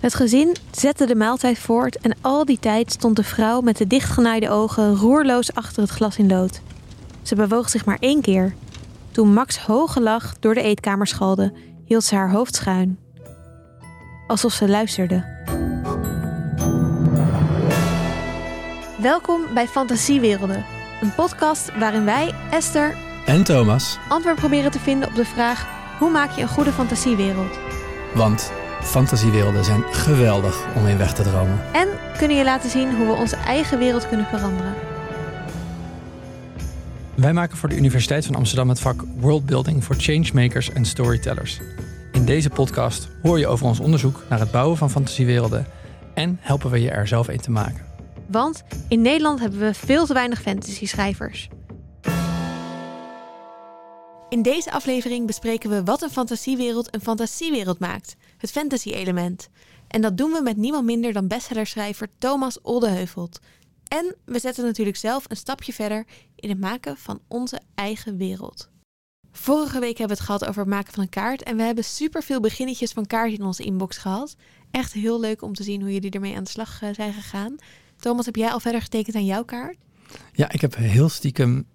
Het gezin zette de maaltijd voort en al die tijd stond de vrouw met de dichtgenaaide ogen roerloos achter het glas in lood. Ze bewoog zich maar één keer. Toen Max hoge lach door de eetkamer schalde, hield ze haar hoofd schuin. Alsof ze luisterde. Welkom bij Fantasiewerelden, een podcast waarin wij, Esther, En Thomas, antwoord proberen te vinden op de vraag: hoe maak je een goede fantasiewereld? want fantasiewerelden zijn geweldig om in weg te dromen. En kunnen je laten zien hoe we onze eigen wereld kunnen veranderen. Wij maken voor de Universiteit van Amsterdam het vak Worldbuilding voor Changemakers en Storytellers. In deze podcast hoor je over ons onderzoek naar het bouwen van fantasiewerelden en helpen we je er zelf een te maken. Want in Nederland hebben we veel te weinig fantasy-schrijvers. In deze aflevering bespreken we wat een fantasiewereld een fantasiewereld maakt. Het fantasy-element. En dat doen we met niemand minder dan bestsellerschrijver Thomas Oldeheuvelt. En we zetten natuurlijk zelf een stapje verder in het maken van onze eigen wereld. Vorige week hebben we het gehad over het maken van een kaart. En we hebben superveel beginnetjes van kaarten in onze inbox gehad. Echt heel leuk om te zien hoe jullie ermee aan de slag eh, zijn gegaan. Thomas, heb jij al verder getekend aan jouw kaart? Ja, ik heb heel stiekem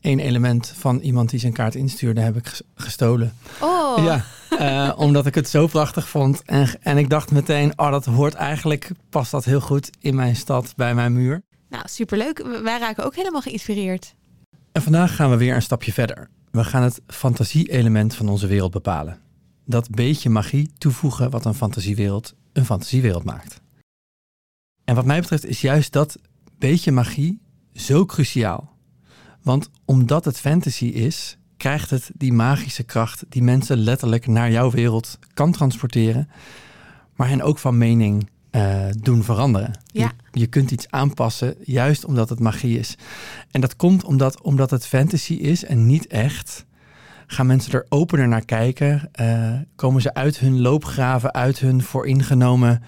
één element van iemand die zijn kaart instuurde, heb ik ges- gestolen. Oh, Ja, eh, omdat ik het zo prachtig vond. En, en ik dacht meteen, oh, dat hoort eigenlijk, past dat heel goed in mijn stad, bij mijn muur. nou superleuk. Wij raken ook helemaal geïnspireerd. En vandaag gaan we weer een stapje verder. We gaan het fantasie-element van onze wereld bepalen. Dat beetje magie toevoegen wat een fantasiewereld een fantasiewereld maakt. En wat mij betreft is juist dat beetje magie zo cruciaal. Want omdat het fantasy is, krijgt het die magische kracht die mensen letterlijk naar jouw wereld kan transporteren, maar hen ook van mening eh, doen veranderen. Ja. Je, je kunt iets aanpassen juist omdat het magie is. En dat komt omdat, omdat het fantasy is en niet echt. Gaan mensen er opener naar kijken? eh, komen ze uit hun loopgraven, uit hun vooringenomen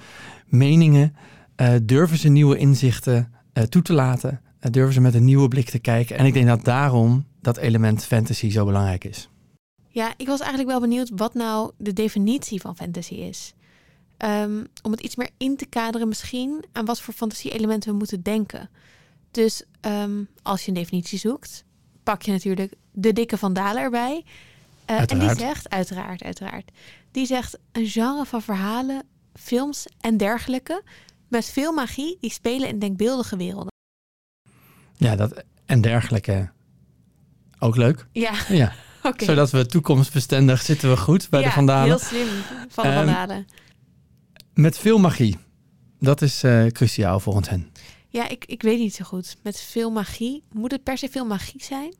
meningen? eh, durven ze nieuwe inzichten toe te laten? Eh, durven ze met een nieuwe blik te kijken? En ik denk dat daarom dat element fantasy zo belangrijk is. Ja, ik was eigenlijk wel benieuwd wat nou de definitie van fantasy is. Ehm, om het iets meer in te kaderen misschien aan wat voor fantasie-elementen we moeten denken. Dus ehm, als je een definitie zoekt, pak je natuurlijk de dikke Van Dalen erbij. Eh, en die zegt, uiteraard, uiteraard. Die zegt een genre van verhalen, films en dergelijke... met veel magie die spelen in denkbeeldige werelden. Ja, dat en dergelijke. Ook leuk. Ja, Ja, oké. zodat we toekomstbestendig zitten we goed bij ja, de Vandalen. heel slim van de Ehm, Van Dalen. Met veel magie. Dat is eh, cruciaal volgens hen. Ja, ik, ik weet niet zo goed. Met veel magie. Moet het per se veel magie zijn?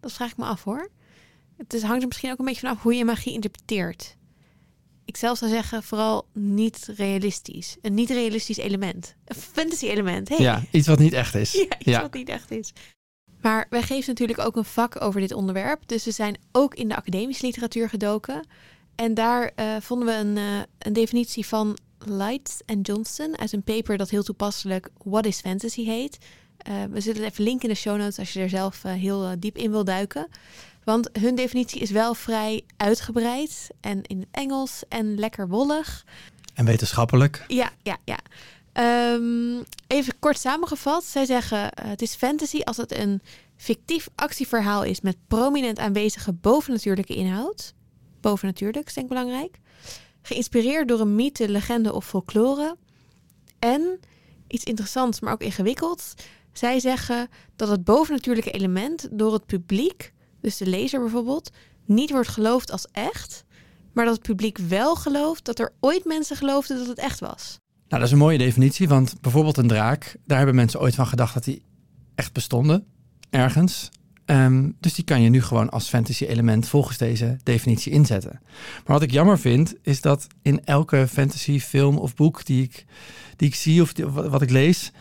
Dat vraag ik me af hoor. Het is, hangt er misschien ook een beetje vanaf hoe je magie interpreteert. Ik zelf zou zeggen vooral niet realistisch. Een niet realistisch element. Een fantasy element. Hey. Ja, iets wat niet echt is. Ja, iets Ja. wat niet echt is. Maar wij geven natuurlijk ook een vak over dit onderwerp. Dus we zijn ook in de academische literatuur gedoken. En daar eh, vonden we een, eh, een definitie van Light en Johnston uit een paper dat heel toepasselijk What is Fantasy heet. Eh, we zullen het even linken in de show notes als je er zelf heel diep in wil duiken. Want hun definitie is wel vrij uitgebreid en in het Engels en lekker wollig. En wetenschappelijk. Ja, ja, ja. Ehm, even kort samengevat. Zij zeggen eh, het is fantasy als het een fictief actieverhaal is met prominent aanwezige bovennatuurlijke inhoud. Bovennatuurlijk is denk ik belangrijk. Geïnspireerd door een mythe, legende of folklore. En iets interessants, maar ook ingewikkeld. Zij zeggen dat het bovennatuurlijke element door het publiek, dus de lezer bijvoorbeeld, niet wordt geloofd als echt. Maar dat het publiek wel gelooft dat er ooit mensen geloofden dat het echt was. Nou, dat is een mooie definitie, want bijvoorbeeld een draak, daar hebben mensen ooit van gedacht dat die echt bestonden, ergens. Ehm, dus die kan je nu gewoon als fantasy element volgens deze definitie inzetten. Maar wat ik jammer vind, is dat in elke fantasy film of boek die ik, die ik zie of wat ik lees,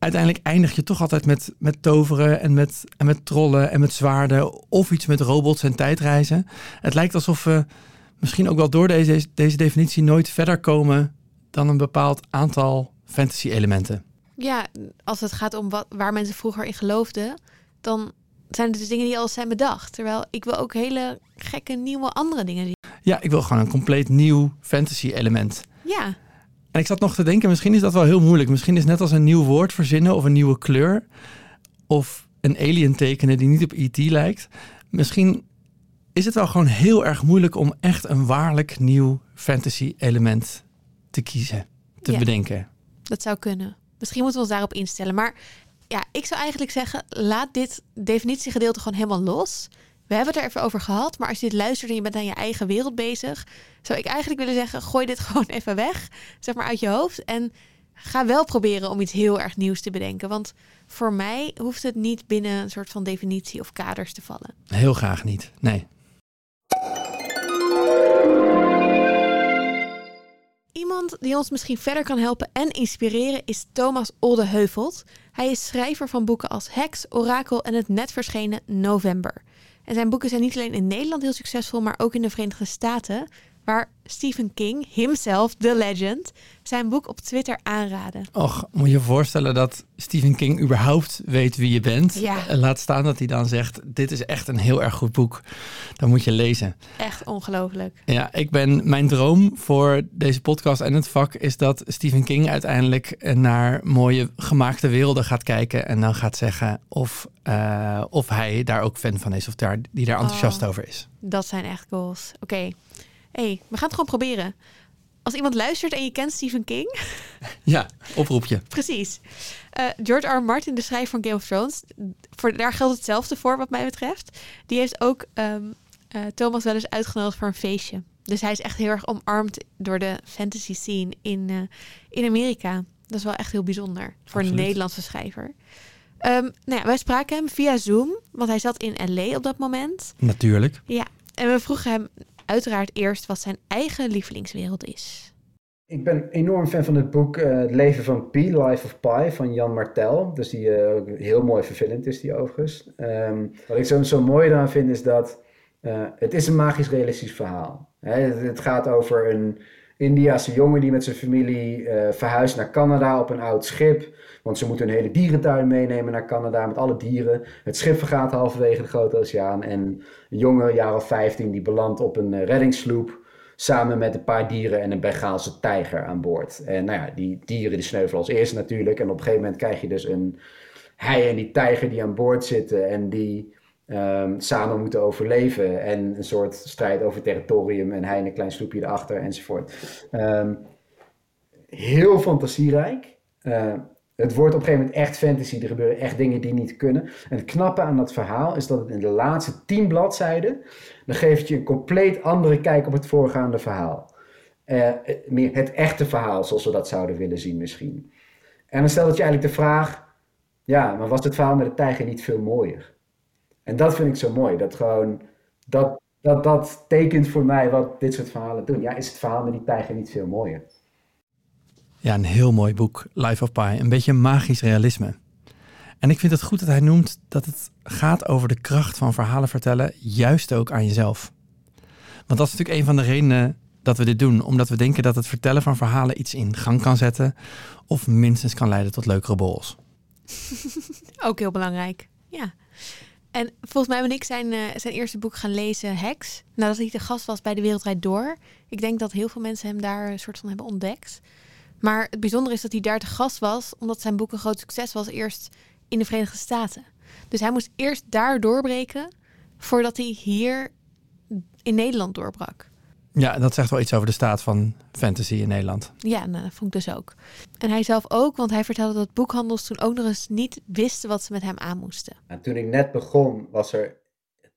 uiteindelijk eindig je toch altijd met, met toveren en met, en met trollen en met zwaarden of iets met robots en tijdreizen. Het lijkt alsof we misschien ook wel door deze, deze definitie nooit verder komen dan een bepaald aantal fantasy-elementen. Ja, als het gaat om wat, waar mensen vroeger in geloofden, dan zijn het dus dingen die al zijn bedacht. Terwijl ik wil ook hele gekke nieuwe andere dingen zien. Ja, ik wil gewoon een compleet nieuw fantasy-element. Ja, En ik zat nog te denken, misschien is dat wel heel moeilijk. Misschien is net als een nieuw woord verzinnen of een nieuwe kleur. Of een alien tekenen die niet op E.T. lijkt. Misschien is het wel gewoon heel erg moeilijk om echt een waarlijk nieuw fantasy element te kiezen, te Ja. bedenken. Dat zou kunnen. Misschien moeten we ons daarop instellen. Maar ja, ik zou eigenlijk zeggen, laat dit definitiegedeelte gewoon helemaal los. We hebben het er even over gehad, maar als je dit luistert en je bent aan je eigen wereld bezig, zou ik eigenlijk willen zeggen, gooi dit gewoon even weg, zeg maar uit je hoofd en ga wel proberen om iets heel erg nieuws te bedenken. Want voor mij hoeft het niet binnen een soort van definitie of kaders te vallen. Heel graag niet. Nee. Iemand die ons misschien verder kan helpen en inspireren is Thomas Oldeheuvelt. Hij is schrijver van boeken als Hex, Orakel en het net verschenen November. En zijn boeken zijn niet alleen in Nederland heel succesvol, maar ook in de Verenigde Staten, waar Stephen King, himself, the legend, zijn boek op Twitter aanraden. Och, moet je je voorstellen dat Stephen King überhaupt weet wie je bent. Ja. En laat staan dat hij dan zegt, dit is echt een heel erg goed boek. Dat moet je lezen. Echt ongelooflijk. Ja, ik ben, mijn droom voor deze podcast en het vak is dat Stephen King uiteindelijk naar mooie gemaakte werelden gaat kijken en dan gaat zeggen of, eh, of hij daar ook fan van is of daar, die daar enthousiast Oh. over is. Dat zijn echt goals. Oké, hey, we gaan het gewoon proberen. Als iemand luistert en je kent Stephen King, Ja, oproepje. Precies. Eh, George R. R. Martin, de schrijver van Game of Thrones, voor, daar geldt hetzelfde voor wat mij betreft. Die heeft ook ehm, eh, Thomas wel eens uitgenodigd voor een feestje. Dus hij is echt heel erg omarmd door de fantasy scene in, eh, in Amerika. Dat is wel echt heel bijzonder voor een. Nederlandse schrijver. Ehm, nou ja, wij spraken hem via Zoom, want hij zat in LA op dat moment. Natuurlijk. En we vroegen hem uiteraard eerst wat zijn eigen lievelingswereld is. Ik ben enorm fan van het boek eh, Het leven van Pi, Life of Pi van Jan Martel. Dus die ook heel mooi verfilmd is, die overigens. Ehm, wat ik zo, zo mooi eraan vind is dat eh, het is een magisch realistisch verhaal. Het, het gaat over een Indiase jongen die met zijn familie eh, verhuist naar Canada op een oud schip. Want ze moeten een hele dierentuin meenemen naar Canada met alle dieren. Het schip vergaat halverwege de Grote Oceaan. En een jongen, jaar of 15, die belandt op een eh, reddingssloep. Samen met een paar dieren en een Bengaalse tijger aan boord. En nou ja, die dieren die sneuvelen als eerste natuurlijk. En op een gegeven moment krijg je dus een hij en die tijger die aan boord zitten. En die ehm, samen moeten overleven. En een soort strijd over territorium. En hij en een klein sloepje erachter enzovoort. Ehm, heel fantasierijk. Eh, het wordt op een gegeven moment echt fantasy. Er gebeuren echt dingen die niet kunnen. En het knappe aan dat verhaal is dat het in de laatste tien bladzijden. dan geeft je een compleet andere kijk op het voorgaande verhaal. Eh, meer het echte verhaal, zoals we dat zouden willen zien misschien. En dan stelt je eigenlijk de vraag: ja, maar was het verhaal met de tijger niet veel mooier? En dat vind ik zo mooi. Dat gewoon. Dat, dat, dat tekent voor mij wat dit soort verhalen doen. Ja, is het verhaal met die tijger niet veel mooier? Ja, een heel mooi boek, Life of Pi. Een beetje magisch realisme. En ik vind het goed dat hij noemt dat het gaat over de kracht van verhalen vertellen, juist ook aan jezelf. Want dat is natuurlijk een van de redenen dat we dit doen. Omdat we denken dat het vertellen van verhalen iets in gang kan zetten. Of minstens kan leiden tot leukere borrels. Ook heel belangrijk. Ja. En volgens mij ben ik zijn, eh, zijn eerste boek gaan lezen, Hex. Nadat hij te gast was bij De Wereldrijd Door. Ik denk dat heel veel mensen hem daar een soort van hebben ontdekt. Maar het bijzondere is dat hij daar te gast was, omdat zijn boek een groot succes was, eerst in de Verenigde Staten. Dus hij moest eerst daar doorbreken, voordat hij hier in Nederland doorbrak. Ja, dat zegt wel iets over de staat van fantasy in Nederland. Ja, nou, dat vond ik dus ook. En hij zelf ook, want hij vertelde dat boekhandels toen ook nog eens niet wisten wat ze met hem aan moesten. En toen ik net begon, was er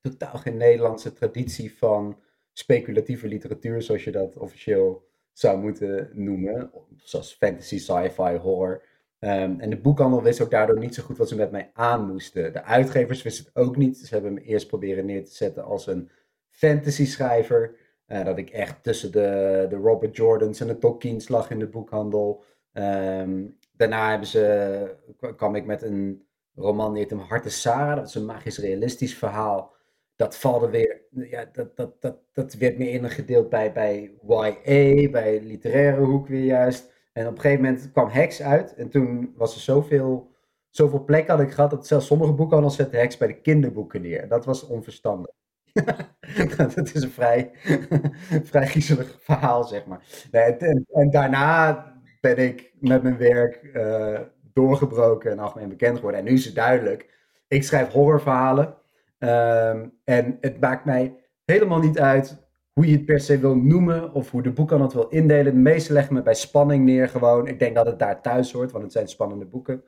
totaal geen Nederlandse traditie van speculatieve literatuur, zoals je dat officieel zou moeten noemen. Zoals fantasy, sci-fi, horror. Ehm, en de boekhandel wist ook daardoor niet zo goed wat ze met mij aan moesten. De uitgevers wisten het ook niet. Ze hebben me eerst proberen neer te zetten als een fantasy schrijver. Eh, dat ik echt tussen de, de Robert Jordans en de Tolkien's lag in de boekhandel. Ehm, daarna hebben ze, kwam ik met een roman die heet hem Harte Sarah. Dat is een magisch realistisch verhaal. Dat valde weer, ja, dat, dat, dat, dat werd meer ingedeeld bij, bij YA, bij literaire hoek weer juist. En op een gegeven moment kwam Hex uit. En toen was er zoveel, zoveel plek had ik gehad, dat zelfs sommige boekhandels zetten Hex bij de kinderboeken neer. Dat was onverstandig. dat is een vrij, vrij griezelig verhaal, zeg maar. En, daarna ben ik met mijn werk uh, doorgebroken en algemeen bekend geworden. En nu is het duidelijk, ik schrijf horrorverhalen. Um, en het maakt mij helemaal niet uit hoe je het per se wil noemen of hoe de boeken het wil indelen. De meeste leggen me bij spanning neer gewoon. Ik denk dat het daar thuis hoort, want het zijn spannende boeken.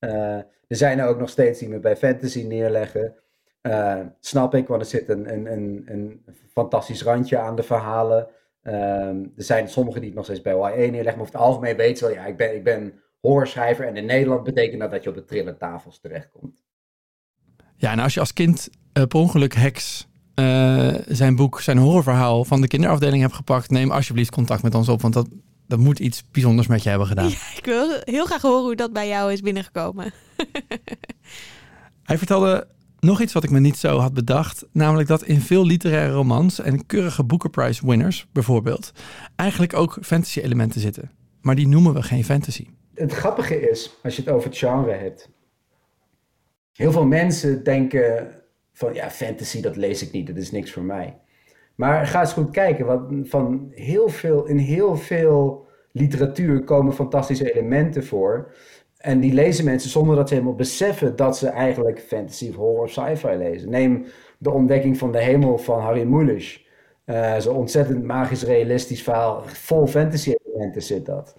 Uh, er zijn er ook nog steeds die me bij fantasy neerleggen. Uh, snap ik, want er zit een, een, een, een fantastisch randje aan de verhalen. Um, er zijn sommigen die het nog steeds bij YA neerleggen. Maar over het algemeen weet ze wel, ja, ik ben, ik ben horrorschrijver. En in Nederland betekent dat dat je op de trillertafels terechtkomt. Ja, en als je als kind uh, per ongeluk Heks uh, zijn boek, zijn horrorverhaal van de kinderafdeling hebt gepakt, neem alsjeblieft contact met ons op, want dat, dat moet iets bijzonders met je hebben gedaan. Ja, ik wil heel graag horen hoe dat bij jou is binnengekomen. Hij vertelde nog iets wat ik me niet zo had bedacht, namelijk dat in veel literaire romans en keurige Booker Prize winners bijvoorbeeld, eigenlijk ook fantasy elementen zitten. Maar die noemen we geen fantasy. Het grappige is, als je het over het genre hebt, heel veel mensen denken van ja, fantasy dat lees ik niet, dat is niks voor mij. Maar ga eens goed kijken, want van heel veel, in heel veel literatuur komen fantastische elementen voor. En die lezen mensen zonder dat ze helemaal beseffen dat ze eigenlijk fantasy horror of sci-fi lezen. Neem de ontdekking van de hemel van Harry Mulisch. Uh, Zo'n ontzettend magisch realistisch verhaal. Vol fantasy elementen zit dat.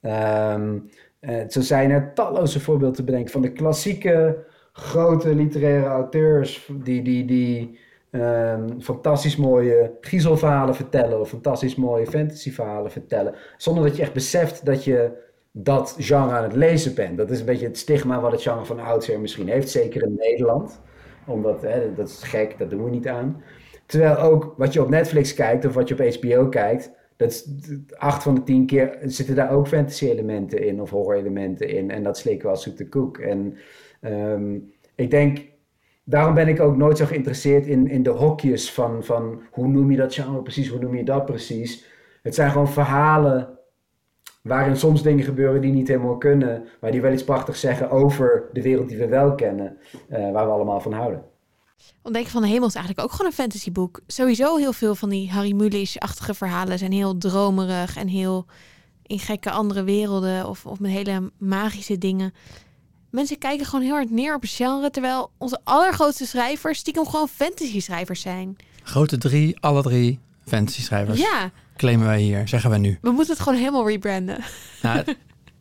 Um, uh, zo zijn er talloze voorbeelden te bedenken van de klassieke grote literaire auteurs die, die, die um, fantastisch mooie griezelverhalen vertellen of fantastisch mooie fantasyverhalen vertellen. Zonder dat je echt beseft dat je dat genre aan het lezen bent. Dat is een beetje het stigma wat het genre van oudsher misschien heeft, zeker in Nederland. Omdat, hè, dat is gek, dat doen we niet aan. Terwijl ook wat je op Netflix kijkt of wat je op HBO kijkt, dat is, acht van de tien keer zitten daar ook fantasy elementen in of horror elementen in. En dat slikken we als zoete koek. En um, ik denk, daarom ben ik ook nooit zo geïnteresseerd in, in de hokjes van, van hoe noem je dat genre precies, hoe noem je dat precies. Het zijn gewoon verhalen waarin soms dingen gebeuren die niet helemaal kunnen, maar die wel iets prachtigs zeggen over de wereld die we wel kennen, uh, waar we allemaal van houden. Ontdekken van de Hemel is eigenlijk ook gewoon een fantasyboek. Sowieso heel veel van die Harry Mulisch-achtige verhalen zijn heel dromerig en heel in gekke andere werelden of, of met hele magische dingen. Mensen kijken gewoon heel hard neer op het genre, terwijl onze allergrootste schrijvers stiekem gewoon fantasy schrijvers zijn. Grote drie, alle drie fantasy schrijvers. Ja. Claimen wij hier, zeggen wij nu. We moeten het gewoon helemaal rebranden. Nou,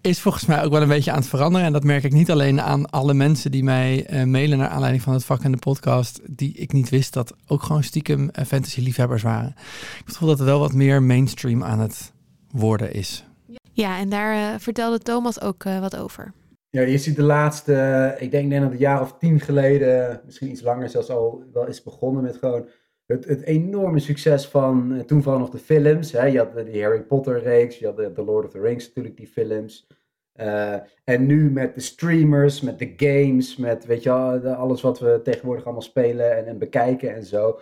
is volgens mij ook wel een beetje aan het veranderen. En dat merk ik niet alleen aan alle mensen die mij uh, mailen naar aanleiding van het vak en de podcast. Die ik niet wist dat ook gewoon stiekem uh, fantasy liefhebbers waren. Ik gevoel dat er wel wat meer mainstream aan het worden is. Ja, en daar uh, vertelde Thomas ook wat over. Ja, je ziet de laatste, ik denk, dat een jaar of tien geleden, misschien iets langer zelfs al wel is begonnen met gewoon het, het enorme succes van, toen vooral nog de films. Hè? Je had de Harry Potter reeks, je had de, Lord of the Rings natuurlijk, die films. Uh, en nu met de streamers, met de games, met weet je, alles wat we tegenwoordig allemaal spelen en, en bekijken en zo.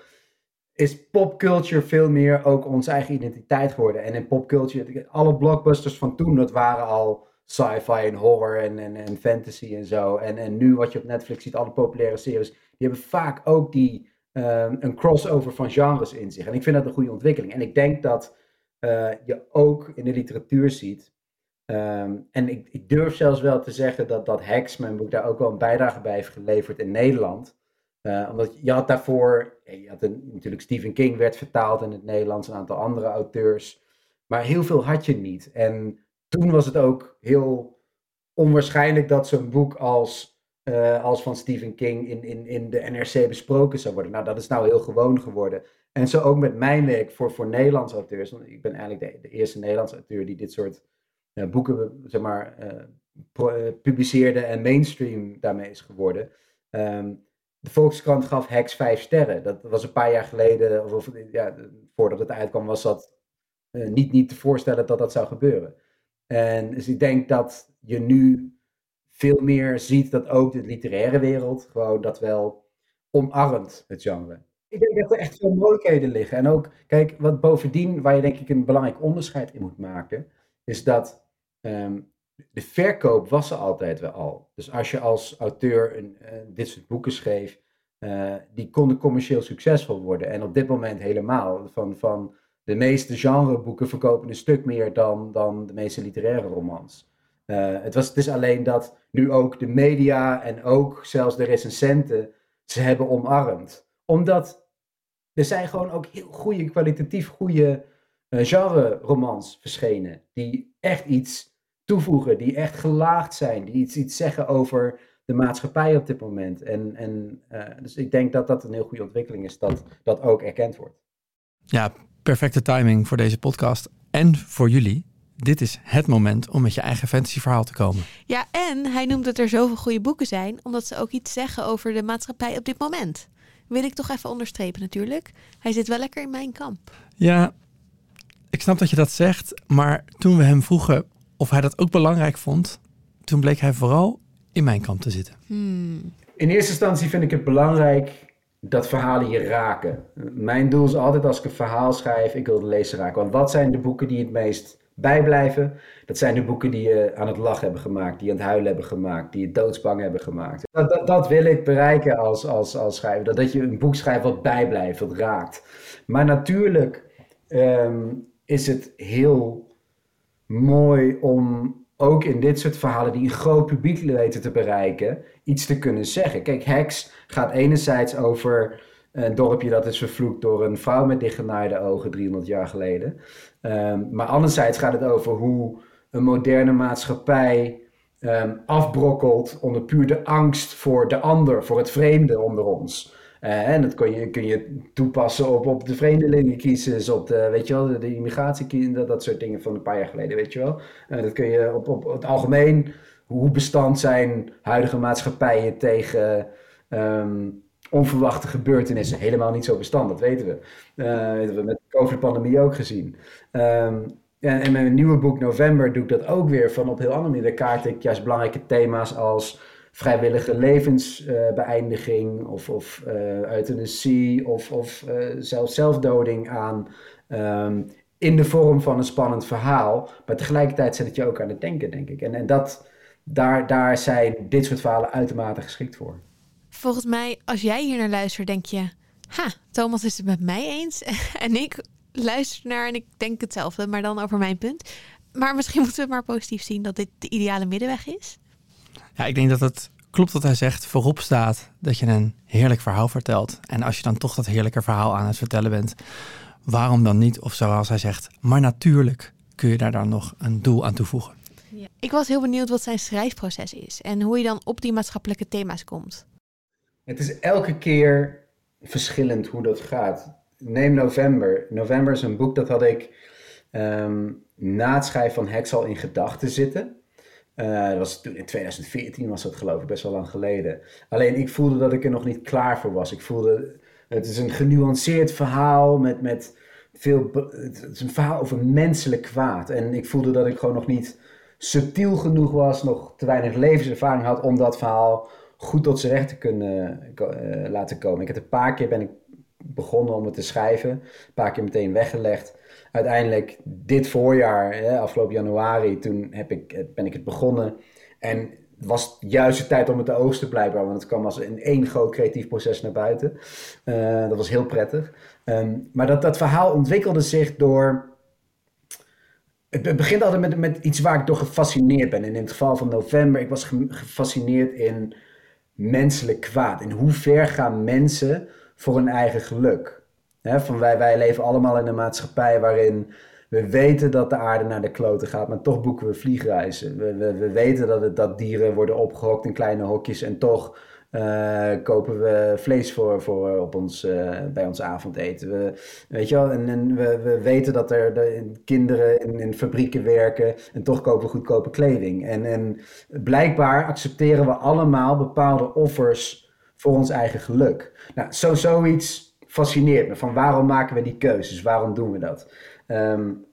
Is popculture veel meer ook onze eigen identiteit geworden. En in popculture, alle blockbusters van toen, dat waren al sci-fi en horror en, en, en fantasy en zo. En, en nu wat je op Netflix ziet, alle populaire series, die hebben vaak ook die, um, een crossover van genres in zich. En ik vind dat een goede ontwikkeling. En ik denk dat uh, je ook in de literatuur ziet. Um, en ik, ik, durf zelfs wel te zeggen dat, dat Hex, mijn boek, daar ook wel een bijdrage bij heeft geleverd in Nederland. Uh, omdat je had daarvoor, je had natuurlijk Stephen King werd vertaald in het Nederlands, een aantal andere auteurs. Maar heel veel had je niet. En toen was het ook heel onwaarschijnlijk dat zo'n boek als, uh, als van Stephen King in, in, in de NRC besproken zou worden. Nou, dat is nou heel gewoon geworden. En zo ook met mijn werk voor, voor Nederlandse auteurs. Want ik ben eigenlijk de, de eerste Nederlandse auteur die dit soort uh, boeken zeg maar, uh, publiceerde en mainstream daarmee is geworden. Um, de Volkskrant gaf Hex vijf sterren. Dat was een paar jaar geleden, of, of ja, voordat het uitkwam, was dat niet, niet te voorstellen dat dat zou gebeuren. En dus ik denk dat je nu veel meer ziet dat ook de literaire wereld gewoon dat wel omarmt, het genre. Ik denk dat er echt veel mogelijkheden liggen. En ook, kijk, wat bovendien, waar je denk ik een belangrijk onderscheid in moet maken, is dat um, de verkoop was er altijd wel al. Dus als je als auteur een, uh, dit soort boeken schreef, uh, die konden commercieel succesvol worden. En op dit moment helemaal. Van, van de meeste genreboeken verkopen een stuk meer dan, dan de meeste literaire romans. Uh, het, was, is alleen dat nu ook de media en ook zelfs de recensenten ze hebben omarmd. Omdat er zijn gewoon ook heel goede, kwalitatief goede uh, genre-romans verschenen. Die echt iets toevoegen, die echt gelaagd zijn, die iets, iets zeggen over de maatschappij op dit moment. En, en, uh, dus ik denk dat dat een heel goede ontwikkeling is, dat dat ook erkend wordt. Ja, perfecte timing voor deze podcast en voor jullie. Dit is het moment om met je eigen fantasyverhaal te komen. Ja, en hij noemt dat er zoveel goede boeken zijn, omdat ze ook iets zeggen over de maatschappij op dit moment. Wil ik toch even onderstrepen natuurlijk. Hij zit wel lekker in mijn kamp. Ja, ik snap dat je dat zegt, maar toen we hem vroegen of hij dat ook belangrijk vond, toen bleek hij vooral in mijn kamp te zitten. Hmm. In eerste instantie vind ik het belangrijk dat verhalen je raken. Mijn doel is altijd als ik een verhaal schrijf, ik wil de lezer raken. Want wat zijn de boeken die het meest bijblijven? Dat zijn de boeken die je aan het lachen hebben gemaakt, die je aan het huilen hebben gemaakt, die je doodsbang hebben gemaakt. Dat, dat, wil ik bereiken als, als, als schrijver. Dat, dat je een boek schrijft wat bijblijft, wat raakt. Maar natuurlijk ehm, is het heel mooi om ook in dit soort verhalen die een groot publiek weten te bereiken, iets te kunnen zeggen. Kijk, Hex gaat enerzijds over een dorpje dat is vervloekt door een vrouw met dichtgenaaide ogen 300 jaar geleden. Um, maar anderzijds gaat het over hoe een moderne maatschappij um, afbrokkelt onder puur de angst voor de ander, voor het vreemde onder ons. Uh, en dat kun je, kun je toepassen op, op de vreemdelingencrisis, op de, weet je wel, de, de dat, soort dingen van een paar jaar geleden, weet je wel. Uh, dat kun je op, op, het algemeen, hoe bestand zijn huidige maatschappijen tegen um, onverwachte gebeurtenissen? Helemaal niet zo bestand, dat weten we. Uh, weten we de COVID-pandemie ook gezien. Um, en met mijn nieuwe boek November doe ik dat ook weer van op heel andere manier. Daar kaart ik juist belangrijke thema's als vrijwillige levensbeëindiging of, of uh, euthanasie of, of zelfs zelfdoding aan. Um, in de vorm van een spannend verhaal. Maar tegelijkertijd zet het je ook aan het denken, denk ik. En, en dat, daar, daar zijn dit soort verhalen uitermate geschikt voor. Volgens mij, als jij hier naar luistert, denk je... Ha, Thomas is het met mij eens. en ik luister naar en ik denk hetzelfde, maar dan over mijn punt. Maar misschien moeten we maar positief zien dat dit de ideale middenweg is. Ja, ik denk dat het klopt wat hij zegt. Voorop staat dat je een heerlijk verhaal vertelt. En als je dan toch dat heerlijke verhaal aan het vertellen bent, waarom dan niet? Of zoals hij zegt, maar natuurlijk kun je daar dan nog een doel aan toevoegen. Ja. Ik was heel benieuwd wat zijn schrijfproces is en hoe je dan op die maatschappelijke thema's komt. Het is elke keer verschillend hoe dat gaat. Neem November. November is een boek dat had ik um, na het schrijven van Hex al in gedachten zitten. Uh, dat was toen in 2014 was dat geloof ik, best wel lang geleden. Alleen ik voelde dat ik er nog niet klaar voor was. Ik voelde, het is een genuanceerd verhaal met, met veel, het is een verhaal over menselijk kwaad. En ik voelde dat ik gewoon nog niet subtiel genoeg was, nog te weinig levenservaring had om dat verhaal goed tot zijn recht te kunnen uh, laten komen. Ik heb een paar keer ben ik begonnen om het te schrijven, een paar keer meteen weggelegd uiteindelijk dit voorjaar, hè, afgelopen januari, toen heb ik, ben ik het begonnen. En het was juist de tijd om het te oogsten blijkbaar, want het kwam als in één groot creatief proces naar buiten. Uh, dat was heel prettig. Um, maar dat, dat verhaal ontwikkelde zich door... Het begint altijd met, met iets waar ik door gefascineerd ben. En in het geval van november, ik was gefascineerd in menselijk kwaad. In hoe ver gaan mensen voor hun eigen geluk? van wij, wij leven allemaal in een maatschappij waarin we weten dat de aarde naar de kloten gaat, maar toch boeken we vliegreizen. We, we, we weten dat, het, dat dieren worden opgehokt in kleine hokjes en toch kopen we vlees voor, voor op ons, uh, bij ons avondeten. We, weet je wel, en, we, we weten dat er de, kinderen in, in fabrieken werken en toch kopen we goedkope kleding. En, en blijkbaar accepteren we allemaal bepaalde offers voor ons eigen geluk. Nou, zo, zoiets fascineert me. Van waarom maken we die keuzes? Waarom doen we dat? Um,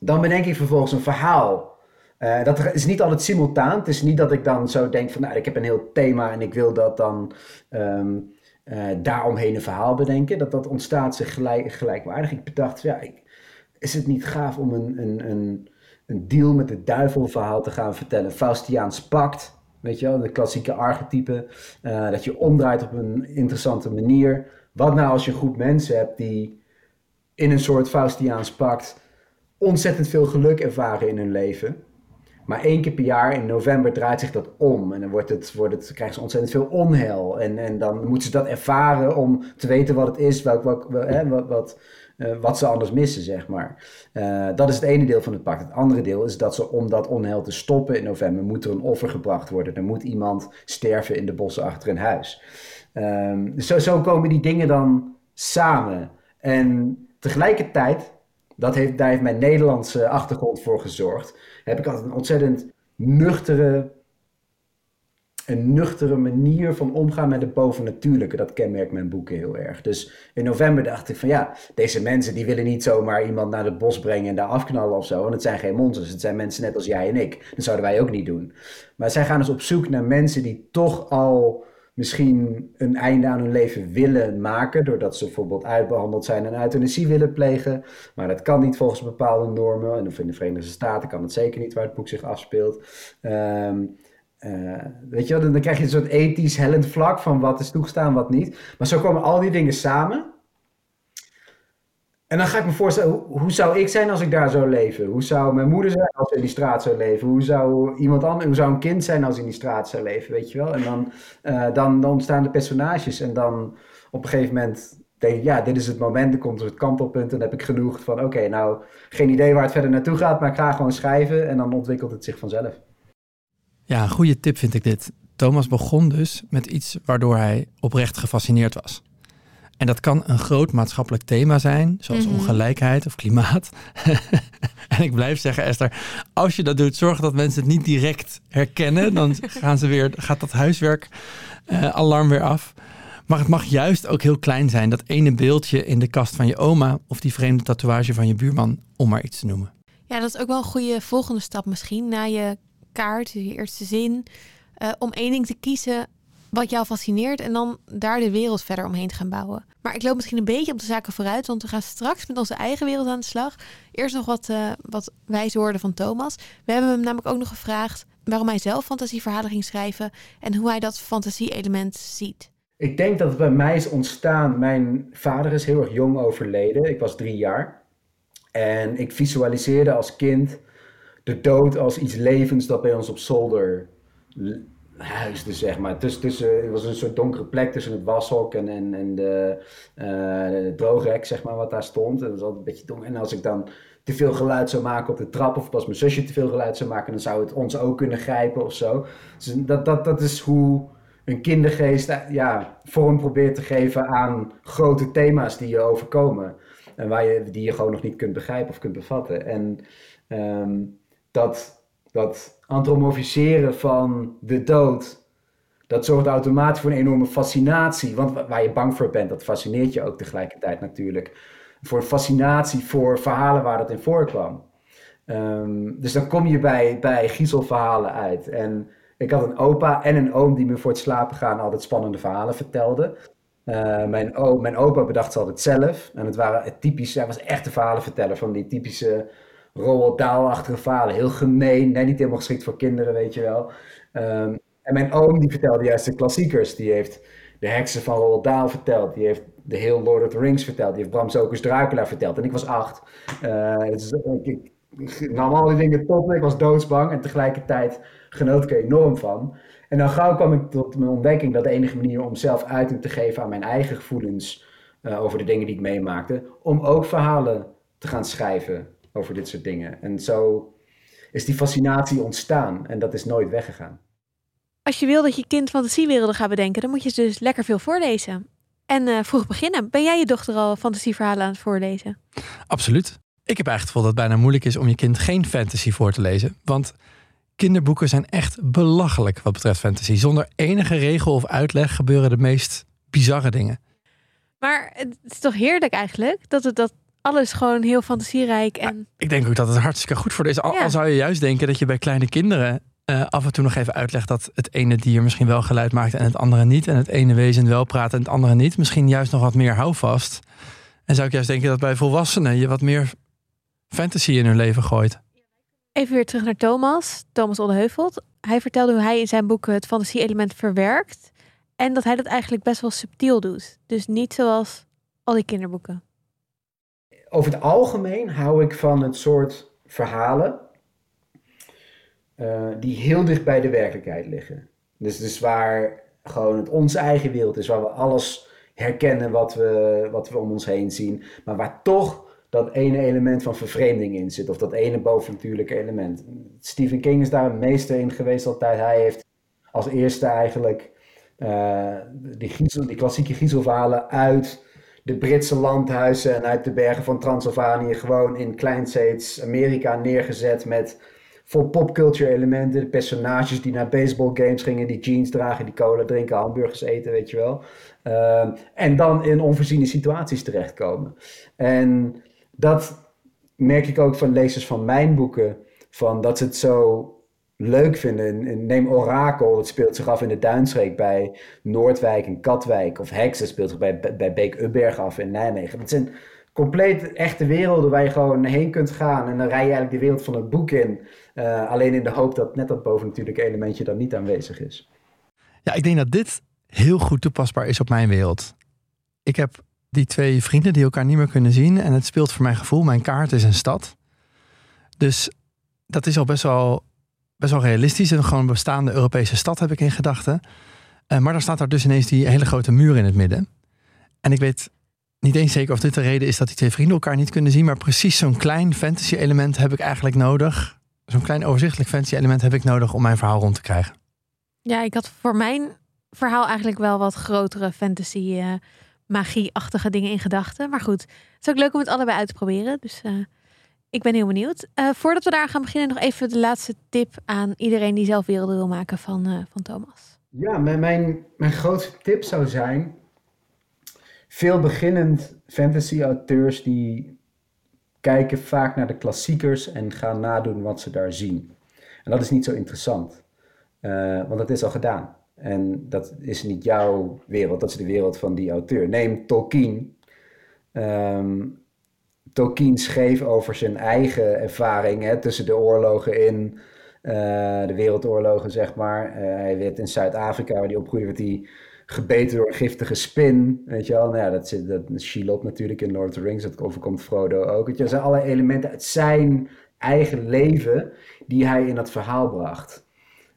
dan bedenk ik vervolgens een verhaal. Uh, dat is niet altijd simultaan. Het is niet dat ik dan zo denk van, nou, ik heb een heel thema en ik wil dat dan um, uh, daaromheen een verhaal bedenken. Dat dat ontstaat zich gelijk, gelijkwaardig. Ik bedacht, ja, ik, is het niet gaaf om een, een, een, een deal met de duivel verhaal te gaan vertellen? Faustiaans pact, weet je wel, de klassieke archetype. Uh, dat je omdraait op een interessante manier. Wat nou als je een groep mensen hebt die in een soort Faustiaans pact ontzettend veel geluk ervaren in hun leven. Maar één keer per jaar in november draait zich dat om. En dan wordt het, wordt het, krijgen ze ontzettend veel onheil. En, en dan moeten ze dat ervaren om te weten wat het is, hè, wat, wat, uh, wat ze anders missen, zeg maar. Uh, dat is het ene deel van het pact. Het andere deel is dat ze om dat onheil te stoppen in november moet er een offer gebracht worden. Er moet iemand sterven in de bossen achter een huis. Dus zo, zo komen die dingen dan samen. En tegelijkertijd, dat heeft, daar heeft mijn Nederlandse achtergrond voor gezorgd, heb ik altijd een ontzettend nuchtere, een nuchtere manier van omgaan met het bovennatuurlijke. Dat kenmerkt mijn boeken heel erg. Dus in november dacht ik van ja, deze mensen die willen niet zomaar iemand naar het bos brengen en daar afknallen of zo. Want het zijn geen monsters, het zijn mensen net als jij en ik. Dat zouden wij ook niet doen. Maar zij gaan dus op zoek naar mensen die toch al misschien een einde aan hun leven willen maken, doordat ze bijvoorbeeld uitbehandeld zijn en euthanasie willen plegen. Maar dat kan niet volgens bepaalde normen. En of in de Verenigde Staten kan het zeker niet waar het boek zich afspeelt. Um, uh, weet je wel, dan krijg je een soort ethisch hellend vlak van wat is toegestaan, wat niet. Maar zo komen al die dingen samen. En dan ga ik me voorstellen, hoe, hoe, zou ik zijn als ik daar zou leven? Hoe zou mijn moeder zijn als ze in die straat zou leven? Hoe zou iemand anders, hoe zou een kind zijn als hij in die straat zou leven? Weet je wel? En dan, uh, dan, dan ontstaan de personages. En dan op een gegeven moment denk ik, ja, dit is het moment, dan komt het kantelpunt. En dan heb ik genoeg van, oké, nou, geen idee waar het verder naartoe gaat, maar ik ga gewoon schrijven. En dan ontwikkelt het zich vanzelf. Ja, goede tip vind ik dit. Thomas begon dus met iets waardoor hij oprecht gefascineerd was. En dat kan een groot maatschappelijk thema zijn, zoals mm -hmm. ongelijkheid of klimaat. en ik blijf zeggen, Esther, als je dat doet, zorg dat mensen het niet direct herkennen. Dan gaan ze weer, gaat dat huiswerk uh, alarm weer af. Maar het mag juist ook heel klein zijn, dat ene beeldje in de kast van je oma of die vreemde tatoeage van je buurman, om maar iets te noemen. Ja, dat is ook wel een goede volgende stap misschien. Na je kaart, je eerste zin, uh, om één ding te kiezen wat jou fascineert en dan daar de wereld verder omheen te gaan bouwen. Maar ik loop misschien een beetje op de zaken vooruit, want we gaan straks met onze eigen wereld aan de slag. Eerst nog wat, uh, wat wijze woorden van Thomas. We hebben hem namelijk ook nog gevraagd waarom hij zelf fantasieverhalen ging schrijven en hoe hij dat fantasie-element ziet. Ik denk dat het bij mij is ontstaan. Mijn vader is heel erg jong overleden. Ik was drie jaar. En ik visualiseerde als kind de dood als iets levens dat bij ons op zolder huisde, zeg maar. Tussen, tussen, het was een soort donkere plek tussen het washok en, en, en de, uh, de droogrek, zeg maar, wat daar stond. En dat was altijd een beetje donker. En als ik dan te veel geluid zou maken op de trap, of als mijn zusje te veel geluid zou maken, dan zou het ons ook kunnen grijpen of zo. Dus dat, dat, dat is hoe een kindergeest ja, vorm probeert te geven aan grote thema's die je overkomen. En waar je, die je gewoon nog niet kunt begrijpen of kunt bevatten. En um, dat, dat antromorfiseren van de dood, dat zorgt automatisch voor een enorme fascinatie. Want waar je bang voor bent, dat fascineert je ook tegelijkertijd natuurlijk. Voor een fascinatie voor verhalen waar dat in voorkwam. Um, dus dan kom je bij, bij giezelverhalen uit. En ik had een opa en een oom die me voor het slapen gaan altijd spannende verhalen vertelden. Uh, mijn, mijn opa bedacht ze altijd zelf. En het waren typisch, hij was echt een verhalenverteller van die typische Roald Dahl-achtige verhalen. Heel gemeen, nee, niet helemaal geschikt voor kinderen, weet je wel. Um, en mijn oom die vertelde juist de klassiekers. Die heeft de heksen van Roald Dahl verteld. Die heeft de heel Lord of the Rings verteld. Die heeft Bram Stoker's Dracula verteld. En ik was acht. Uh, dus, ik, ik nam al die dingen top. Ik was doodsbang. En tegelijkertijd genoot ik er enorm van. En dan gauw kwam ik tot mijn ontdekking dat de enige manier om zelf uiting te geven aan mijn eigen gevoelens uh, over de dingen die ik meemaakte, om ook verhalen te gaan schrijven over dit soort dingen. En zo is die fascinatie ontstaan en dat is nooit weggegaan. Als je wil dat je kind fantasiewerelden gaat bedenken, dan moet je dus lekker veel voorlezen. En uh, vroeg beginnen. Ben jij je dochter al fantasieverhalen aan het voorlezen? Absoluut. Ik heb eigenlijk het gevoel dat het bijna moeilijk is om je kind geen fantasy voor te lezen. Want kinderboeken zijn echt belachelijk wat betreft fantasy. Zonder enige regel of uitleg gebeuren de meest bizarre dingen. Maar het is toch heerlijk eigenlijk dat het dat alles gewoon heel fantasierijk en. Ja, ik denk ook dat het hartstikke goed voor is. Al, ja. al zou je juist denken dat je bij kleine kinderen uh, af en toe nog even uitlegt dat het ene dier misschien wel geluid maakt en het andere niet. En het ene wezen wel praat en het andere niet. Misschien juist nog wat meer houvast. En zou ik juist denken dat bij volwassenen je wat meer fantasy in hun leven gooit. Even weer terug naar Thomas, Thomas Oldeheuvelt. Hij vertelde hoe hij in zijn boeken het fantasie-element verwerkt. En dat hij dat eigenlijk best wel subtiel doet. Dus niet zoals al die kinderboeken. Over het algemeen hou ik van het soort verhalen uh, die heel dicht bij de werkelijkheid liggen. Dus, dus waar gewoon het onze eigen wereld is, waar we alles herkennen wat we, wat we om ons heen zien, maar waar toch dat ene element van vervreemding in zit, of dat ene bovennatuurlijke element. Stephen King is daar een meester in geweest altijd. Hij heeft als eerste eigenlijk uh, die, griezel, die klassieke griezelverhalen uit de Britse landhuizen en uit de bergen van Transylvanië gewoon in Kleinsteeds Amerika neergezet met vol popculture elementen. Personages die naar baseball games gingen, die jeans dragen, die cola drinken, hamburgers eten, weet je wel. Uh, en dan in onvoorziene situaties terechtkomen. En dat merk ik ook van lezers van mijn boeken, van dat ze het zo leuk vinden. Neem Orakel, dat speelt zich af in de Duinstreek bij Noordwijk en Katwijk. Of Heksen speelt zich bij, bij Beek-Ubberg af in Nijmegen. Dat zijn compleet echte werelden waar je gewoon heen kunt gaan. En dan rij je eigenlijk de wereld van het boek in. Uh, alleen in de hoop dat net dat bovennatuurlijke elementje dan niet aanwezig is. Ja, ik denk dat dit heel goed toepasbaar is op mijn wereld. Ik heb die twee vrienden die elkaar niet meer kunnen zien. En het speelt voor mijn gevoel, mijn kaart is een stad. Dus dat is al best wel, best wel realistisch. En gewoon een bestaande Europese stad heb ik in gedachten. Uh, maar dan staat daar dus ineens die hele grote muur in het midden. En ik weet niet eens zeker of dit de reden is dat die twee vrienden elkaar niet kunnen zien. Maar precies zo'n klein fantasy element heb ik eigenlijk nodig. Zo'n klein overzichtelijk fantasy element heb ik nodig om mijn verhaal rond te krijgen. Ja, ik had voor mijn verhaal eigenlijk wel wat grotere fantasy uh, magie-achtige dingen in gedachten. Maar goed, het is ook leuk om het allebei uit te proberen. Dus uh, ik ben heel benieuwd. Uh, voordat we daar gaan beginnen, nog even de laatste tip aan iedereen die zelf werelden wil maken van, uh, van Thomas. Ja, mijn, mijn, mijn grootste tip zou zijn. Veel beginnend fantasy-auteurs die kijken vaak naar de klassiekers en gaan nadoen wat ze daar zien. En dat is niet zo interessant, want dat is al gedaan. En dat is niet jouw wereld, dat is de wereld van die auteur. Neem Tolkien. Um, Tolkien schreef over zijn eigen ervaring tussen de oorlogen in, uh, de wereldoorlogen, zeg maar. Uh, hij werd in Zuid-Afrika, waar hij opgroeide, werd hij gebeten door een giftige spin. Weet je wel, nou ja, dat zit dat Shelob natuurlijk in Lord of the Rings, dat overkomt Frodo ook. Dat zijn allerlei elementen uit zijn eigen leven die hij in dat verhaal bracht.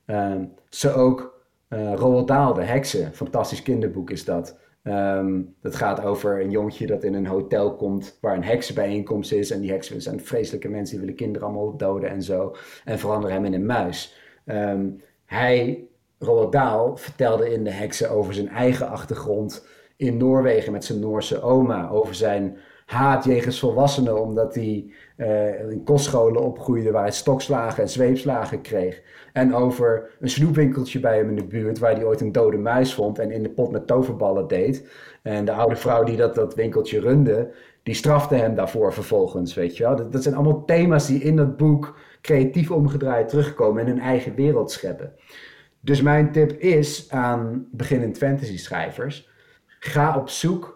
Um, zo ook uh, Roald Dahl, De Heksen, fantastisch kinderboek is dat. Um, dat gaat over een jongetje dat in een hotel komt waar een heksenbijeenkomst is. En die heksen zijn vreselijke mensen, die willen kinderen allemaal doden en zo. En veranderen hem in een muis. Um, hij, Roald Dahl, vertelde in De Heksen over zijn eigen achtergrond in Noorwegen met zijn Noorse oma. Over zijn haat jegens volwassenen, omdat hij uh, in kostscholen opgroeide waar hij stokslagen en zweepslagen kreeg. En over een snoepwinkeltje bij hem in de buurt waar hij ooit een dode muis vond en in de pot met toverballen deed. En de oude vrouw die dat, dat winkeltje runde, die strafte hem daarvoor vervolgens, weet je wel. Dat, dat zijn allemaal thema's die in dat boek creatief omgedraaid terugkomen en hun eigen wereld scheppen. Dus mijn tip is aan beginnend fantasy schrijvers, ga op zoek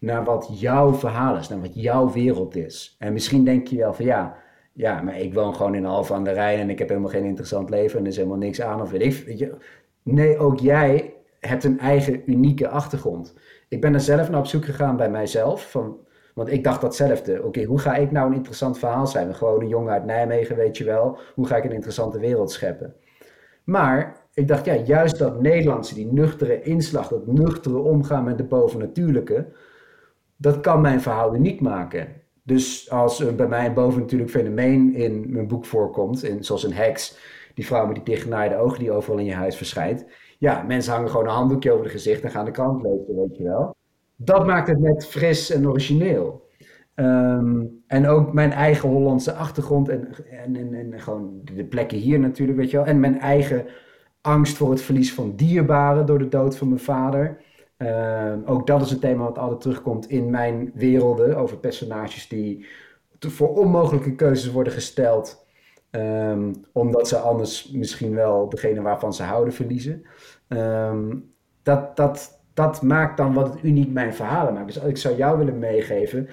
naar wat jouw verhaal is, naar wat jouw wereld is. En misschien denk je wel van ja, ja, maar ik woon gewoon in Alphen aan de Rijn en ik heb helemaal geen interessant leven en er is helemaal niks aan of weet. Weet je. Nee, ook jij hebt een eigen unieke achtergrond. Ik ben er zelf naar op zoek gegaan bij mijzelf. Van, want ik dacht datzelfde. Oké, hoe ga ik nou een interessant verhaal zijn? Gewoon een jongen uit Nijmegen, weet je wel. Hoe ga ik een interessante wereld scheppen? Maar ik dacht, ja, juist dat Nederlandse, die nuchtere inslag, dat nuchtere omgaan met de bovennatuurlijke, dat kan mijn verhaal uniek maken. Dus als bij mij een bovennatuurlijk fenomeen in mijn boek voorkomt, in, zoals een heks, die vrouw met die dichtgenaaide ogen die overal in je huis verschijnt. Ja, mensen hangen gewoon een handdoekje over het gezicht en gaan de krant lezen, weet je wel. Dat maakt het net fris en origineel. Um, en ook mijn eigen Hollandse achtergrond en, en, en, en, gewoon de plekken hier natuurlijk, weet je wel. En mijn eigen angst voor het verlies van dierbaren door de dood van mijn vader. Uh, ook dat is een thema wat altijd terugkomt in mijn werelden over personages die voor onmogelijke keuzes worden gesteld. Um, omdat ze anders misschien wel degene waarvan ze houden verliezen. Um, dat, dat, dat maakt dan wat het uniek mijn verhalen maakt. Dus ik zou jou willen meegeven,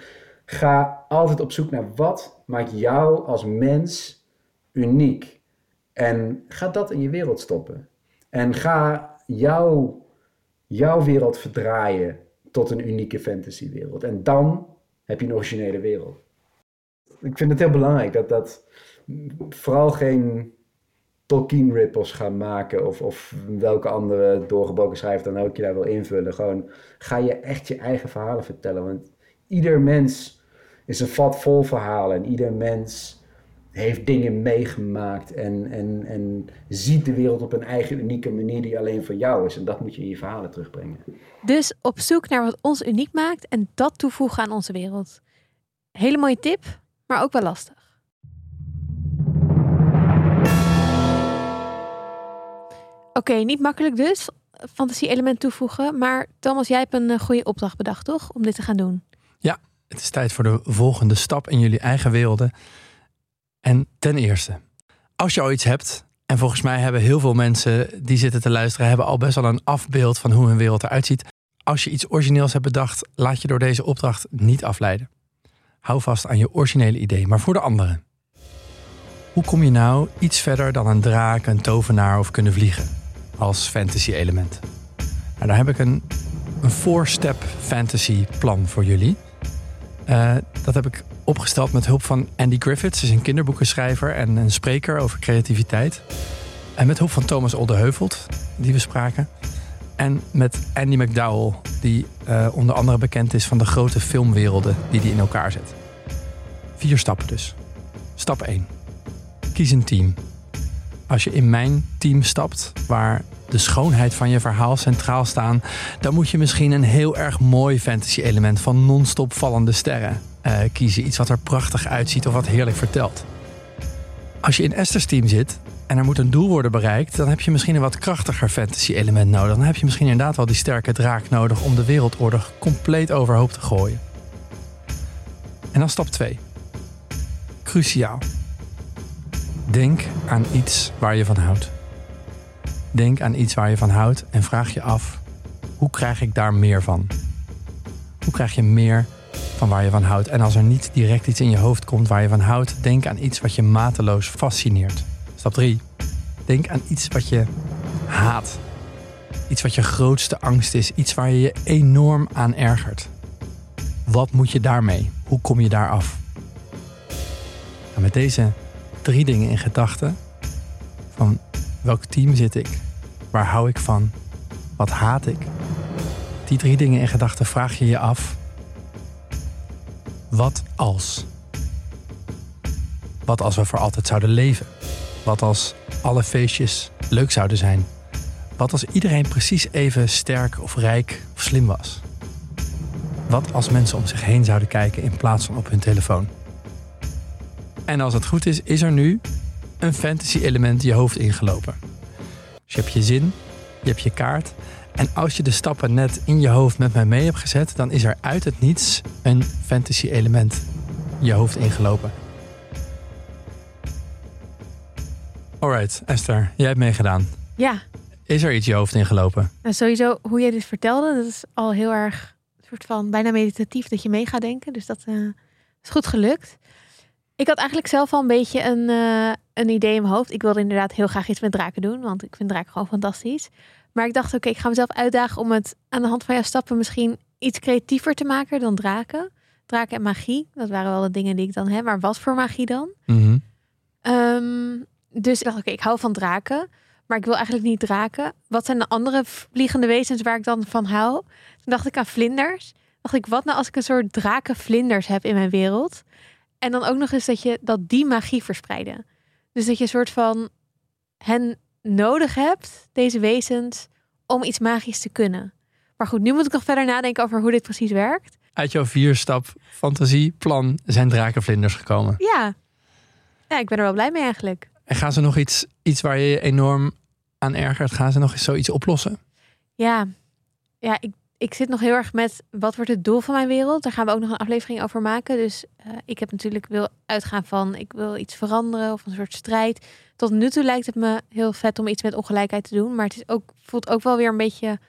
ga altijd op zoek naar wat maakt jou als mens uniek. En ga dat in je wereld stoppen. En ga jouw jouw wereld verdraaien tot een unieke fantasywereld. En dan heb je een originele wereld. Ik vind het heel belangrijk dat dat vooral geen Tolkien-ripples gaan maken of, of welke andere doorgebroken schrijver dan ook je daar wil invullen. Gewoon ga je echt je eigen verhalen vertellen. Want ieder mens is een vat vol verhalen en ieder mens heeft dingen meegemaakt en, en, en ziet de wereld op een eigen unieke manier die alleen voor jou is. En dat moet je in je verhalen terugbrengen. Dus op zoek naar wat ons uniek maakt en dat toevoegen aan onze wereld. Hele mooie tip, maar ook wel lastig. Oké, niet makkelijk dus, fantasie-element toevoegen. Maar Thomas, jij hebt een eh, goede opdracht bedacht, toch? Om dit te gaan doen. Ja, het is tijd voor de volgende stap in jullie eigen werelden. En ten eerste, als je al iets hebt, en volgens mij hebben heel veel mensen die zitten te luisteren, hebben al best wel een afbeeld van hoe hun wereld eruit ziet. Als je iets origineels hebt bedacht, laat je door deze opdracht niet afleiden. Hou vast aan je originele idee, maar voor de anderen. Hoe kom je nou iets verder dan een draak, een tovenaar of kunnen vliegen als fantasy element? Nou, daar heb ik een, een four-step fantasy plan voor jullie. Uh, dat heb ik opgesteld met hulp van Andy Griffiths, is een kinderboekenschrijver en een spreker over creativiteit. En met hulp van Thomas Oldeheuvelt, die we spraken. En met Andy McDowell, die uh, onder andere bekend is van de grote filmwerelden die hij in elkaar zet. Vier stappen dus. Stap 1. Kies een team. Als je in mijn team stapt, waar de schoonheid van je verhaal centraal staan, dan moet je misschien een heel erg mooi fantasy-element van non-stop vallende sterren uh, kiezen. Iets wat er prachtig uitziet of wat heerlijk vertelt. Als je in Esther's team zit en er moet een doel worden bereikt, dan heb je misschien een wat krachtiger fantasy-element nodig. Dan heb je misschien inderdaad wel die sterke draak nodig om de wereldorde compleet overhoop te gooien. En dan stap 2. Cruciaal. Denk aan iets waar je van houdt. Denk aan iets waar je van houdt en vraag je af: hoe krijg ik daar meer van? Hoe krijg je meer van waar je van houdt? En als er niet direct iets in je hoofd komt waar je van houdt, denk aan iets wat je mateloos fascineert. Stap 3. Denk aan iets wat je haat. Iets wat je grootste angst is. Iets waar je je enorm aan ergert. Wat moet je daarmee? Hoe kom je daar af? En met deze drie dingen in gedachten: van welk team zit ik? Waar hou ik van? Wat haat ik? Die drie dingen in gedachten vraag je je af: wat als? Wat als we voor altijd zouden leven? Wat als alle feestjes leuk zouden zijn? Wat als iedereen precies even sterk of rijk of slim was? Wat als mensen om zich heen zouden kijken in plaats van op hun telefoon? En als het goed is, is er nu een fantasy-element je hoofd ingelopen. Dus je hebt je zin, je hebt je kaart. En als je de stappen net in je hoofd met mij mee hebt gezet, dan is er uit het niets een fantasy-element je hoofd ingelopen. Alright, Esther, jij hebt meegedaan. Ja. Is er iets je hoofd ingelopen? Nou, sowieso, hoe jij dit vertelde, dat is al heel erg soort van bijna meditatief dat je mee gaat denken. Dus dat uh, is goed gelukt. Ik had eigenlijk zelf al een beetje een, uh, een idee in mijn hoofd. Ik wilde inderdaad heel graag iets met draken doen, want ik vind draken gewoon fantastisch. Maar ik dacht, oké, ik ga mezelf uitdagen om het aan de hand van jouw stappen misschien iets creatiever te maken dan draken. Draken en magie, dat waren wel de dingen die ik dan heb. Maar wat voor magie dan? Mm -hmm. dus ik dacht, oké, ik hou van draken. Maar ik wil eigenlijk niet draken. Wat zijn de andere vliegende wezens waar ik dan van hou? Toen dacht ik aan vlinders. Dacht ik, wat nou als ik een soort drakenvlinders heb in mijn wereld? En dan ook nog eens dat je dat die magie verspreiden. Dus dat je een soort van hen nodig hebt, deze wezens, om iets magisch te kunnen. Maar goed, nu moet ik nog verder nadenken over hoe dit precies werkt. Uit jouw vier-stap fantasieplan zijn drakenvlinders gekomen. Ja. ja, ik ben er wel blij mee eigenlijk. En gaan ze nog iets, iets waar je je enorm aan ergert, gaan ze nog eens zoiets oplossen? Ja, ja ik, ik zit nog heel erg met wat wordt het doel van mijn wereld. Daar gaan we ook nog een aflevering over maken. Dus uh, ik heb natuurlijk wil uitgaan van ik wil iets veranderen of een soort strijd. Tot nu toe lijkt het me heel vet om iets met ongelijkheid te doen. Maar het is ook, voelt ook wel weer een beetje een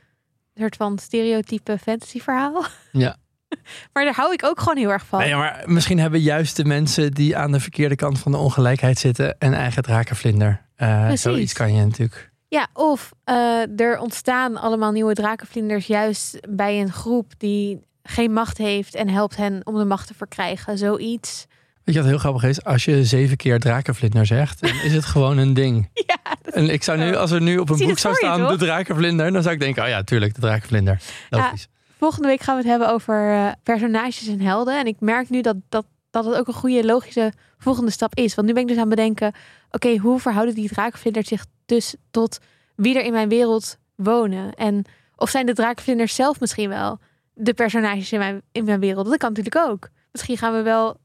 soort van stereotype fantasy verhaal. Ja. maar daar hou ik ook gewoon heel erg van. Nee, maar misschien hebben juist de mensen die aan de verkeerde kant van de ongelijkheid zitten een eigen drakenvlinder. Uh, zoiets kan je natuurlijk. Ja, of uh, er ontstaan allemaal nieuwe drakenvlinders juist bij een groep die geen macht heeft en helpt hen om de macht te verkrijgen. Zoiets. Weet je wat heel grappig is? Als je zeven keer drakenvlinder zegt, dan is het gewoon een ding. Ja, En ik zou nu, als er nu op een boek zou je, staan, de drakenvlinder, dan zou ik denken, oh ja, tuurlijk, de drakenvlinder. Logisch. Volgende week gaan we het hebben over eh, personages en helden. En ik merk nu dat, dat, dat het ook een goede logische volgende stap is. Want nu ben ik dus aan het bedenken, oké, hoe verhouden die drakenvlinders zich dus tot wie er in mijn wereld wonen? En of zijn de drakenvlinders zelf misschien wel de personages in mijn, in mijn wereld? Dat kan natuurlijk ook. Misschien gaan we wel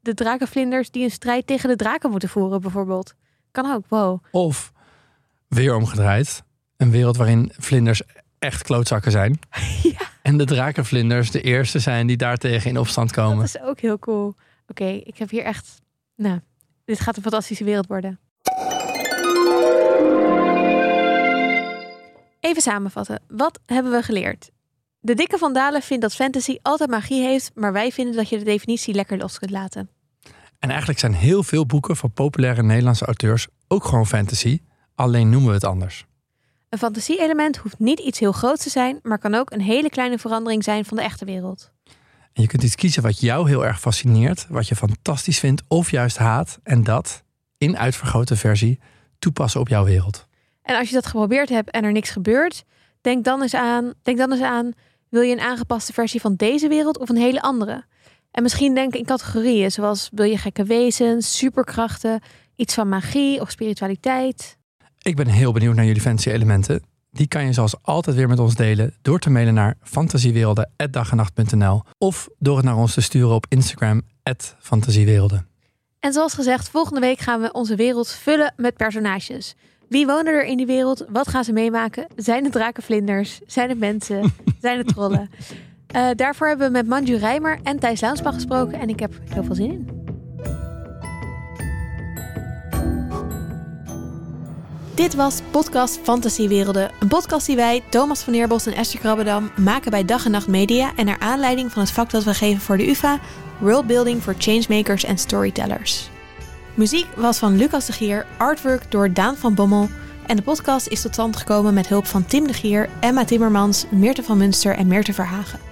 de drakenvlinders die een strijd tegen de draken moeten voeren, bijvoorbeeld. Kan ook, wow. Of weer omgedraaid, een wereld waarin vlinders echt klootzakken zijn. Ja. En de drakenvlinders de eerste zijn die daartegen in opstand komen. Dat is ook heel cool. Oké, ik heb hier echt. Nou, dit gaat een fantastische wereld worden. Even samenvatten. Wat hebben we geleerd? De dikke van Dalen vindt dat fantasy altijd magie heeft, maar wij vinden dat je de definitie lekker los kunt laten. En eigenlijk zijn heel veel boeken van populaire Nederlandse auteurs ook gewoon fantasy. Alleen noemen we het anders. Een fantasie-element hoeft niet iets heel groots te zijn, maar kan ook een hele kleine verandering zijn van de echte wereld. En je kunt iets kiezen wat jou heel erg fascineert, wat je fantastisch vindt of juist haat. En dat, in uitvergrote versie, toepassen op jouw wereld. En als je dat geprobeerd hebt en er niks gebeurt, denk dan eens aan, denk dan eens aan wil je een aangepaste versie van deze wereld of een hele andere? En misschien denk in categorieën zoals wil je gekke wezens, superkrachten, iets van magie of spiritualiteit. Ik ben heel benieuwd naar jullie fantasy elementen. Die kan je zoals altijd weer met ons delen door te mailen naar fantasiewerelden.dagenacht.nl of door het naar ons te sturen op Instagram fantasiewerelden. En zoals gezegd, volgende week gaan we onze wereld vullen met personages. Wie wonen er in die wereld? Wat gaan ze meemaken? Zijn het drakenvlinders? Zijn het mensen? Zijn het trollen? Eh, daarvoor hebben we met Manju Rijmer en Thijs Launsbach gesproken en ik heb heel veel zin in. Dit was podcast Fantasiewerelden. Een podcast die wij, Thomas van Neerbos en Esther Krabbedam, maken bij Dag en Nacht Media en naar aanleiding van het vak dat we geven voor de UvA, Worldbuilding voor Changemakers en Storytellers. Muziek was van Lucas de Gier, artwork door Daan van Bommel en de podcast is tot stand gekomen met hulp van Tim de Gier, Emma Timmermans, Meerte van Munster en Meerte Verhagen.